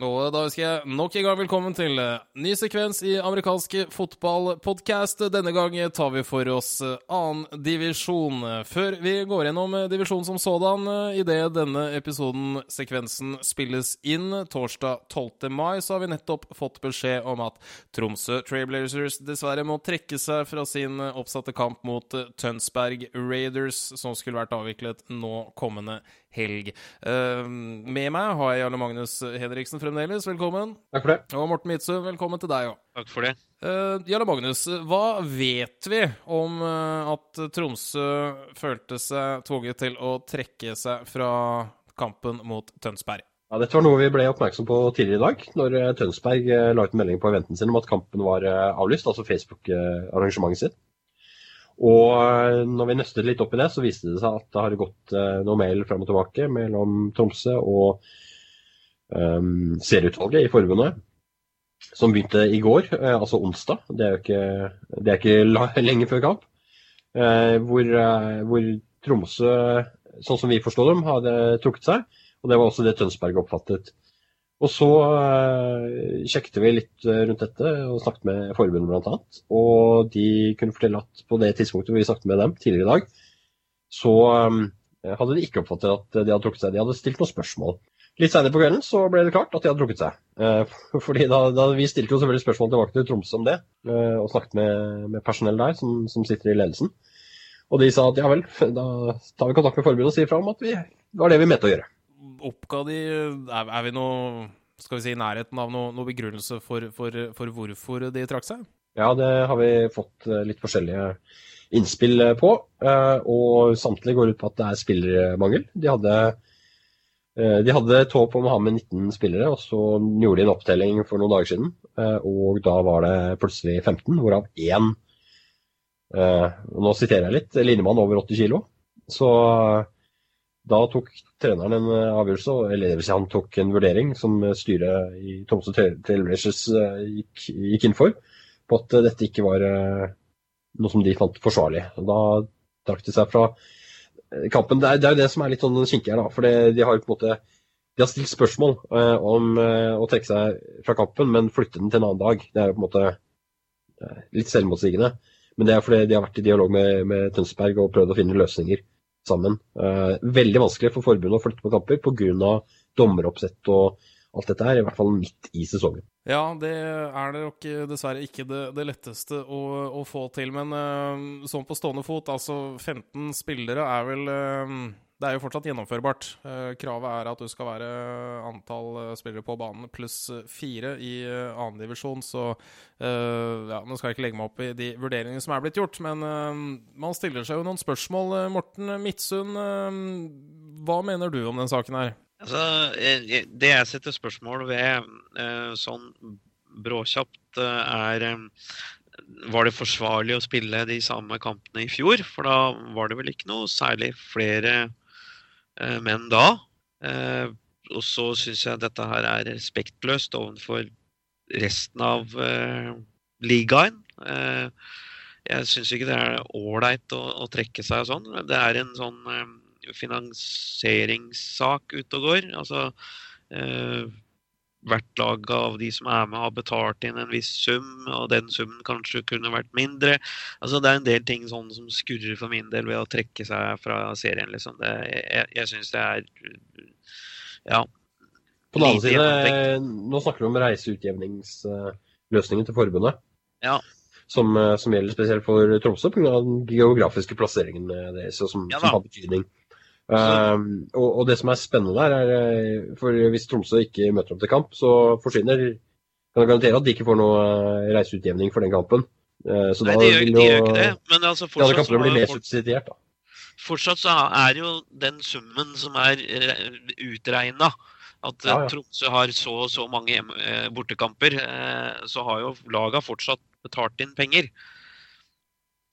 Og da ønsker jeg nok en gang velkommen til eh, ny sekvens i amerikansk fotballpodkast. Denne gang tar vi for oss eh, annen divisjon. Før vi går gjennom eh, divisjonen som sådan, idet denne episoden, sekvensen, spilles inn torsdag 12. mai, så har vi nettopp fått beskjed om at Tromsø Trailblazers dessverre må trekke seg fra sin oppsatte kamp mot Tønsberg Raiders, som skulle vært avviklet nå kommende helg. Eh, med meg har jeg Jarle Magnus Henriksen fremdeles. Velkommen. Takk for det. Og Morten Midtsø, velkommen til deg òg. Takk for det. Uh, Jarle Magnus, hva vet vi om eh, at Tromsø følte seg tvunget til å trekke seg fra kampen mot Tønsberg? Ja, Dette var noe vi ble oppmerksom på tidligere i dag, når eh, Tønsberg eh, la ut en melding på eventen sin om at kampen var avlyst, altså Facebook-arrangementet sitt. Og eh, når vi nøstet litt opp i det, så viste det seg at det har gått eh, noe mail fram og tilbake mellom Tromsø og um, serieutvalget i forbundet, som begynte i går, uh, altså onsdag. Det er jo ikke, er ikke (laughs) lenge før kamp. Uh, hvor, uh, hvor, Tromsø, sånn som vi forstår dem, hadde trukket seg. Og det var også det Tønsberg oppfattet. Og så sjekket vi litt rundt dette og snakket med forbundet bl.a. Og de kunne fortelle at på det tidspunktet vi snakket med dem tidligere i dag, så um, hadde de ikke oppfattet at de hadde trukket seg. De hadde stilt noen spørsmål. Litt senere på kvelden så ble det klart at de hadde trukket seg. Eh, (laughs) fordi da, da Vi stilte jo selvfølgelig spørsmål tilbake til Tromsø om det, eh, og snakket med, med personell der som, som, sitter i ledelsen. Og de sa at ja vel, da tar vi kontakt med forbundet og sier fra om at vi var det vi mente å gjøre. Oppga de Er, er vi noe skal vi si, i nærheten av noe, noe begrunnelse for, for, for, hvorfor de trakk seg? Ja, det har vi fått eh, litt forskjellige innspill på. Og samtlige går ut på at det er spillermangel. De hadde Eh, de hadde et håp om å ha med 19 spillere, og så gjorde de en opptelling for noen dager siden. Eh, og da var det plutselig 15, hvorav én eh, Nå siterer jeg litt. Linemann over 80 kg. Så da tok treneren en avgjørelse, eller det vil si han tok en vurdering som styret i Tromsø Trailblazers gikk, gikk inn for, på at dette ikke var noe som de fant forsvarlig. Da trakk de seg fra kampen. Det er, det er, det som er litt sånn kinkig her, da. For de har på en måte de har stilt spørsmål eh, om eh, å trekke seg fra kampen, men flytte den til en annen dag. Det er jo på en måte eh, litt selvmotsigende. Men det er fordi de har vært i dialog med, med Tønsberg og prøvd å finne løsninger sammen. veldig vanskelig for forbundet å flytte på kamper pga. dommeroppsett og alt dette her, i hvert fall midt i sesongen. Ja, det er det nok dessverre ikke det, det letteste å, å, få til. Men uh, sånn på stående fot, altså 15 spillere er vel uh, Det er jo fortsatt gjennomførbart. Uh, kravet er at du skal være antall spillere på banen pluss fire i annendivisjon. Så ja, nå skal jeg ikke legge meg opp i de vurderingene som er blitt gjort, men man stiller seg jo noen spørsmål. Morten Midtsund, hva mener du om den saken her? Altså, det jeg setter spørsmål ved eh, sånn bråkjapt, eh, er eh, Var det forsvarlig å spille de samme kampene i fjor? For da var det vel ikke noe særlig flere menn da. Og så syns jeg dette her er respektløst overfor resten av ligaen. Jeg syns ikke det er ålreit å, å, trekke seg og sånn. Det er en sånn finansieringssak ute og går. Altså, eh, hvert lag av de som er med, har betalt inn en viss sum, og den summen kanskje kunne vært mindre. Altså, det er en del ting sånn som skurrer for min del ved å trekke seg fra serien. Liksom. Det, jeg jeg syns det er ja. På den annen side, nå snakker du om reiseutjevningsløsningen til forbundet. Ja. Som, eh, som, gjelder spesielt for Tromsø pga. den geografiske plasseringen deres, som, ja, som har betydning. Um, og, og, det som er spennende der, er eh, for hvis Tromsø ikke møter opp til kamp, så forsvinner Kan jeg garantere at de ikke får noe eh, reiseutjevning for den kampen. Uh, så Nei, de gjør, de gjør ikke det. Men altså fortsatt, ja, så, blir mer subsidiert, da. Fortsatt så er jo den summen som er utregna at ja, ja. Tromsø har så og så mange bortekamper, så har jo laga fortsatt betalt inn penger.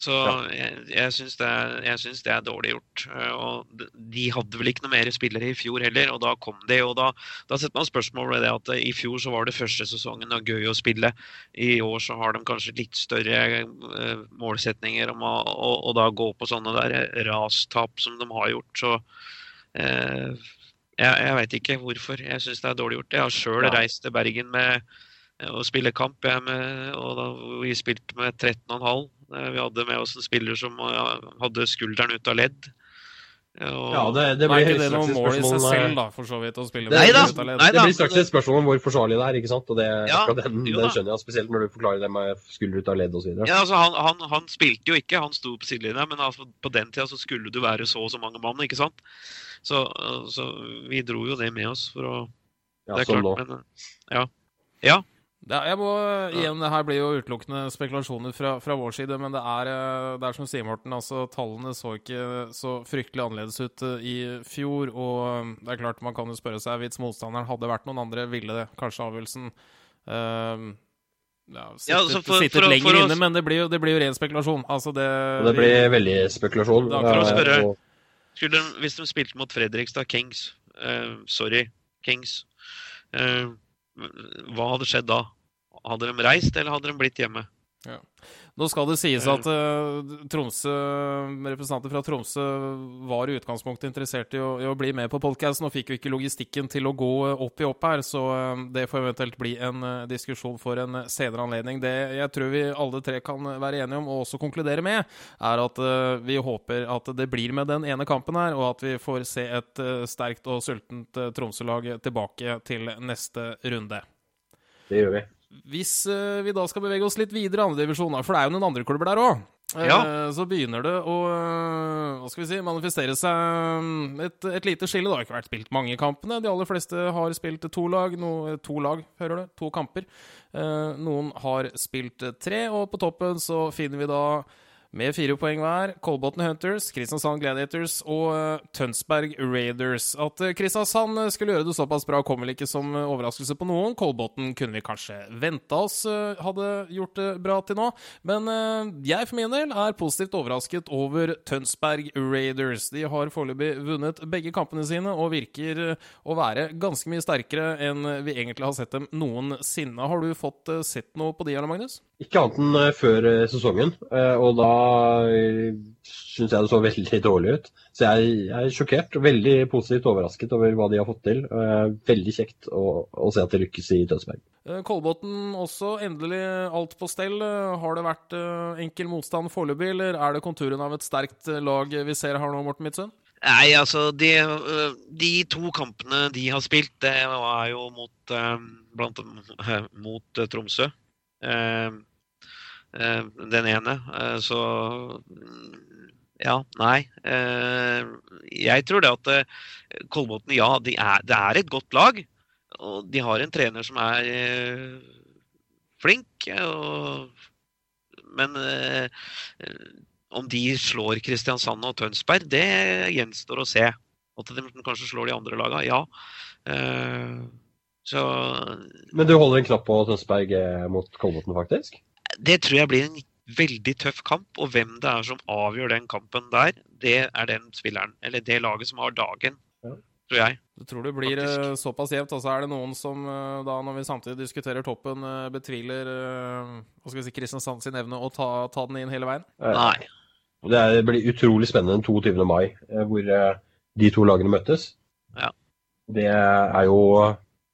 Så jeg, jeg syns det, det, er dårlig gjort. Eh, og de hadde vel ikke noe mer spillere i fjor heller, og da kom de. Og da, da setter man spørsmål ved det at i fjor så var det første sesongen og gøy å spille. I år så har de kanskje litt større uh, målsetninger om å og, og da gå på sånne der rastap som de har gjort. Så eh, jeg, jeg veit ikke hvorfor. Jeg syns det er dårlig gjort. Jeg har sjøl ja. reist til Bergen med å spille kamp, jeg med, og da vi spilte med 13,5. Eh, vi hadde med oss en spiller som hadde skulderen ut av ledd. Og... Ja, det, det blir det noe mål i seg selv, da, for så vidt, å spille Nei, da, ut av ledd? Nei, da, det blir straks et spørsmål om hvor forsvarlig det er, ikke sant? Og det, ja, den, den, skjønner jeg, spesielt når du forklarer det med skulder ut av ledd osv. Ja, altså, han, han, han, spilte jo ikke, han sto på sidelinja, men altså, på den tida så skulle du være så og så mange mann, ikke sant? Så, så vi dro jo det med oss for å Ja, det er sånn klart, men Ja. ja. Ja, jeg må, igjen, Det Her blir jo utelukkende spekulasjoner fra, fra vår side, men det er, eh, det er, som sier Morten, altså tallene så ikke så fryktelig annerledes ut eh, i fjor. Og eh, det er klart man kan jo spørre seg hvis motstanderen hadde vært noen andre, ville det kanskje avgjørelsen uh, ja, sittet, ja, altså for, sittet for, lenger for, inne, men det blir, jo, det blir jo ren spekulasjon. Altså det, det blir vi, veldig spekulasjon. Da, for å spørre, de, Hvis de spilte mot Fredrikstad Kings uh, Sorry, Kings Eh, hva hadde skjedd da? Hadde de reist, eller hadde de blitt hjemme? Nå skal det sies at uh, Tromsø, representanter fra Tromsø var i utgangspunktet interessert i å, i å bli med på podkasten, og fikk jo ikke logistikken til å gå uh, opp i opp her, så uh, det får eventuelt bli en diskusjon for en senere anledning. Det jeg tror vi alle tre kan være enige om, og også konkludere med, er at vi håper at det blir med den ene kampen her, og at vi får se et sterkt og sultent Tromsø-lag tilbake til neste runde. Det gjør vi. Hvis uh, vi da skal bevege oss litt videre i andredivisjon, for det er jo noen andre klubber der òg, uh, Ja. så begynner det å uh, hva skal vi si, manifestere seg um, et, et lite skille. Det har ikke vært spilt mange kampene. De aller fleste har spilt to lag, no, to lag, hører du, to kamper. Noen har spilt tre, og på toppen så finner vi da med fire poeng hver. Kolbotn Hunters, Kristiansand Gladiators og uh, Tønsberg Raiders. At uh, Kristiansand uh, skulle gjøre det såpass bra, kom vel ikke som overraskelse på noen. Kolbotn kunne vi kanskje venta oss hadde gjort det bra til nå. Men jeg for min del er positivt overrasket over Tønsberg Raiders. De har foreløpig vunnet begge kampene sine og virker å være ganske mye sterkere enn vi egentlig har sett dem noensinne. Har du fått sett noe på de, Arne Magnus? Ikke annet enn før sesongen, og da syns jeg det så veldig (laughs) dårlig ut. Så jeg, jeg er sjokkert. Veldig positivt overrasket over hva de har fått til. Veldig kjekt å, å se at det lykkes i Tønsberg. Kolbotn også endelig alt på stell. Har det vært enkel motstand foreløpig, eller er det konturen av et sterkt lag vi ser her nå, Morten Midtsund? Nei, altså de, de, to kampene de har spilt, det var jo mot, blant, (laughs) mot Tromsø. Den ene. Så ja, nei. Jeg tror det at Kolbotn, ja, de er, det er et godt lag. Og de har en trener som er flink. Og, men om de slår Kristiansand og Tønsberg, det gjenstår å se. At de kanskje slår de andre lagene, ja. Så Men du holder en knapp på Tønsberg mot Kolbotn, faktisk? Det tror jeg blir en veldig tøff kamp. Og hvem det er som avgjør den kampen der, det er den spilleren, eller det laget som har dagen, ja. tror jeg. Du tror det blir Faktisk. såpass jevnt, og så er det noen som da, når vi samtidig diskuterer toppen, betviler hva skal vi si, Kristiansand sin evne å ta, ta den inn hele veien? Nei. Det, er, det blir utrolig spennende den 22. mai, hvor de to lagene møttes. Ja. Det er jo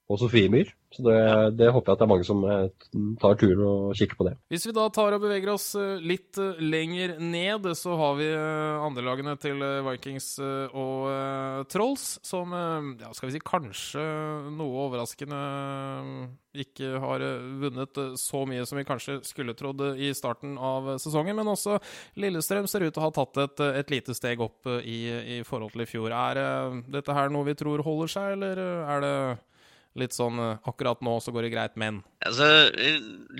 på Sofiemyr. Så det, det, håper jeg at det er mange som tar turen og kikker på det. Hvis vi da tar og beveger oss litt lenger ned, så har vi andrelagene til Vikings og Trolls, som ja, skal vi si kanskje noe overraskende ikke har vunnet så mye som vi kanskje skulle trodd i starten av sesongen. Men også Lillestrøm ser ut til å ha tatt et, et lite steg opp i, i forhold til i fjor. Er dette her noe vi tror holder seg, eller er det litt sånn akkurat nå så går det greit, men Altså,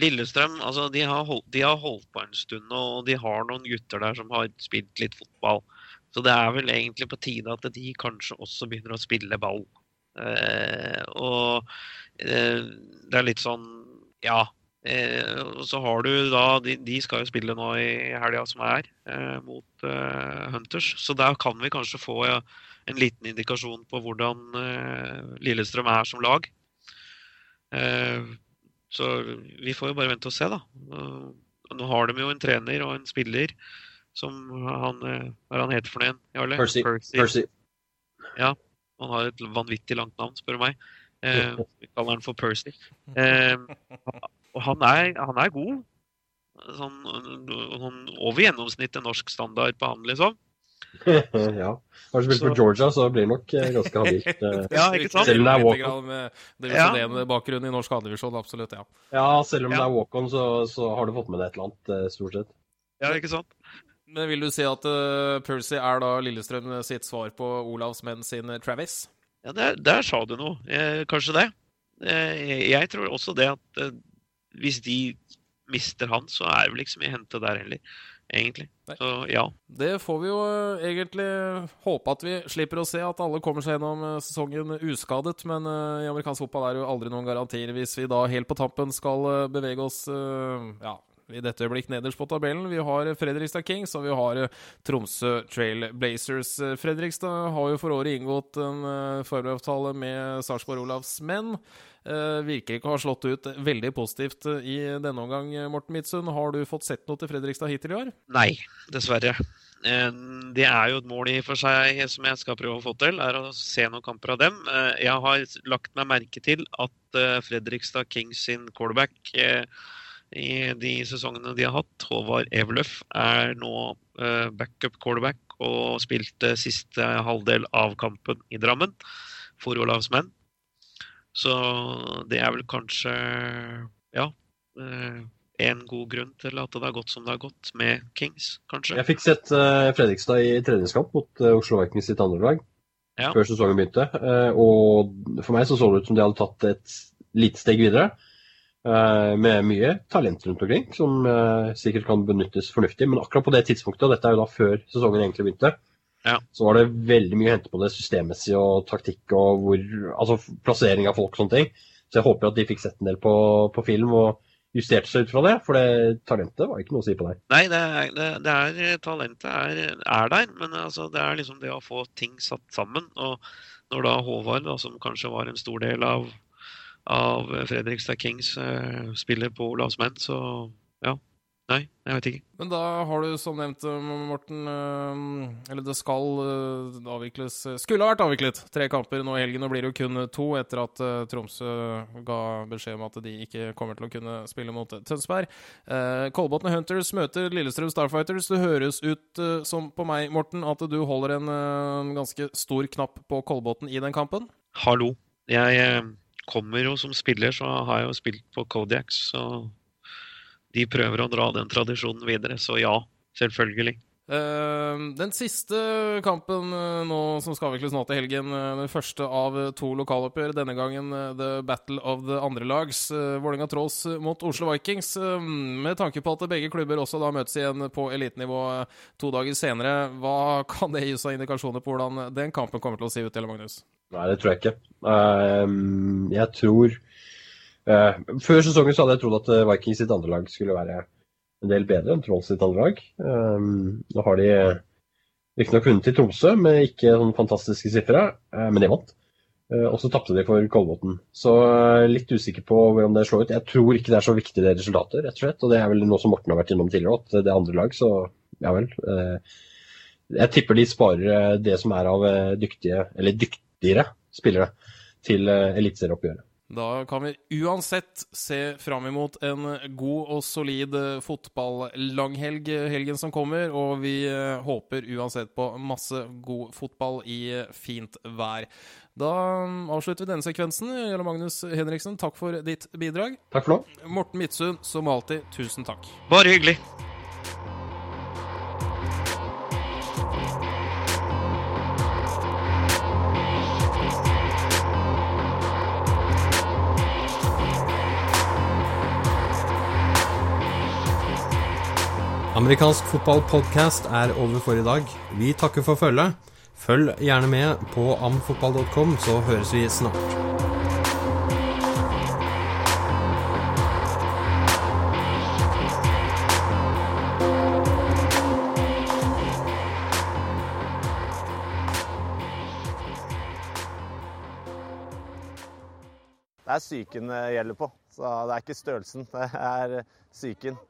Lillestrøm altså, de, har holdt, de har holdt på en stund, og de har noen gutter der som har spilt litt fotball. Så det er vel egentlig på tide at de kanskje også begynner å spille ball. Eh, og eh, det er litt sånn Ja. Eh, så har du da De, de skal jo spille nå i helga som er, mot Hunters. Så der kan vi kanskje få ja, en liten indikasjon på hvordan Lillestrøm er som lag. Så vi får jo bare vente og se, da. Nå har de jo en trener og en spiller som han Hva er han heter for noe igjen? Jarle? Percy. Percy. Percy. Ja. Han har et vanvittig langt navn, spør du meg. Eh, vi kaller han for Percy. Eh, og han er, han er god. Sånn, sånn over gjennomsnittet norsk standard på han, liksom. (laughs) ja. Har du spilt Så- for Georgia, så blir det nok eh, ganske (laughs) habilt. eh. Ja, ikke sant? Selv om det er walk-on. Det med divisjonerende bakgrunn i norsk andredivisjon, absolutt, ja. Ja, selv om det er walk-on, så, så har du fått med deg et eller annet, eh, stort sett. Ja, ikke sant? Men vil du si at uh, Percy er da Lillestrøm sitt svar på Olavs menn sin eh, Travis? Ja, der, der sa du noe. Eh, kanskje det. Eh, jeg tror også det at eh, hvis de mister han, så er det vel ikke så mye å hente der heller, egentlig. Nei. Så ja. Det får vi jo eh, egentlig håpe at vi slipper å se, at alle kommer seg gjennom eh, sesongen uskadet. Men eh, i amerikansk fotball er det jo aldri noen garantier. Hvis vi da helt på tampen skal bevege oss ja, i dette øyeblikk nederst på tabellen. Vi har Fredrikstad Kings og vi har Tromsø Trail Blazers. Fredrikstad har jo for året inngått en forberedelsesavtale med Sarpsborg Olavs menn. Virker ikke å ha slått ut veldig positivt i denne omgang, Morten Midtsund. Har du fått sett noe til Fredrikstad hittil i år? Nei, dessverre. Eh, det er jo et mål i for seg som jeg skal prøve å få til, er å se noen kamper av dem. Eh, jeg har lagt meg merke til at eh, Fredrikstad Kings sin callback i de sesongene de har hatt, Håvard Eveløf, er nå backup callback og spilte siste halvdel av kampen i Drammen for Olavs menn. Så det er vel kanskje ja en god grunn til at det har gått som det har gått med Kings, kanskje. Jeg fikk sett uh, Fredrikstad i tredjeskamp mot uh, Oslo Vikings sitt andre lag ja. før sesongen begynte. Og for meg så så det ut som de hadde tatt et lite steg videre. med mye talent rundt omkring, som sikkert kan benyttes fornuftig. Men akkurat på det tidspunktet, og dette er jo da før sesongen egentlig begynte, ja. så var det veldig mye å hente på det systemmessige og taktikk og hvor, altså plassering av folk og sånne ting. Så jeg håper at de fikk sett en del på, på film. og justerte seg ut fra det? For det talentet var ikke noe å si på der. Nei, det er, det, det er talentet er, er, der, men altså, det er liksom det å få ting satt sammen. Og når da Håvard, da, som kanskje var en stor del av, av Fredrikstad Kings, eh, spiller på Olavsmenn, så Nei, jeg vet ikke. Men da har du som nevnt, eh, Morten eh, Eller det skal eh, avvikles Skulle ha vært avviklet tre kamper nå i helgen. Nå blir det jo kun to etter at Tromsø ga beskjed om at de ikke kommer til å kunne spille mot Tønsberg. Kolbotn Hunters møter Lillestrøm Starfighters. Det høres ut som på meg, Morten, at du holder en ganske stor knapp på Kolbotn i den kampen? Hallo. Jeg kommer jo som spiller, så har jeg jo spilt på Kodiaks, så de prøver å dra den tradisjonen videre. Så ja, selvfølgelig. Uh, den siste kampen uh, nå som skal avvikles nå til helgen, uh, den første av to lokaloppgjør. Denne gangen The Battle of the andre lags. Vålerenga Trolls mot Oslo Vikings. med tanke på at begge klubber også da møtes igjen på elitenivå to dager senere, hva (laughs) kan det gi oss av indikasjoner på hvordan den kampen kommer til å se ut, eller Magnus? Nei, det tror jeg ikke. Ehm, jeg tror Uh, før sesongen så hadde jeg trodd at uh, Vikings sitt andre lag skulle være en del bedre enn Trolls sitt andre lag. Um, nå har de riktignok vunnet i Tromsø med ikke sånne fantastiske sifre, men de vant. og så tapte de for Kolbotn. Så litt usikker på hvordan det slår ut. Jeg tror ikke det er så viktig det resultatet, rett og slett. Og det er vel noe som Morten har vært innom tidligere, at det er andre lag, så ja vel. jeg tipper de sparer det som er av dyktige, eller dyktigere spillere, til eliteserieoppgjøret. Da kan vi uansett se fram imot en god og solid fotballanghelg helgen som kommer, og vi eh, håper uansett på masse god fotball i fint vær. Da avslutter vi denne sekvensen. Jarle Magnus Henriksen, takk for ditt bidrag. Takk for nå. Morten Midtsund, som alltid, tusen takk. Bare hyggelig. Amerikansk fotballpodkast er over for i dag. Vi takker for følget. Følg gjerne med på amfotball.com, så høres vi snart. Det er psyken det gjelder på. Så det er ikke størrelsen, det er psyken.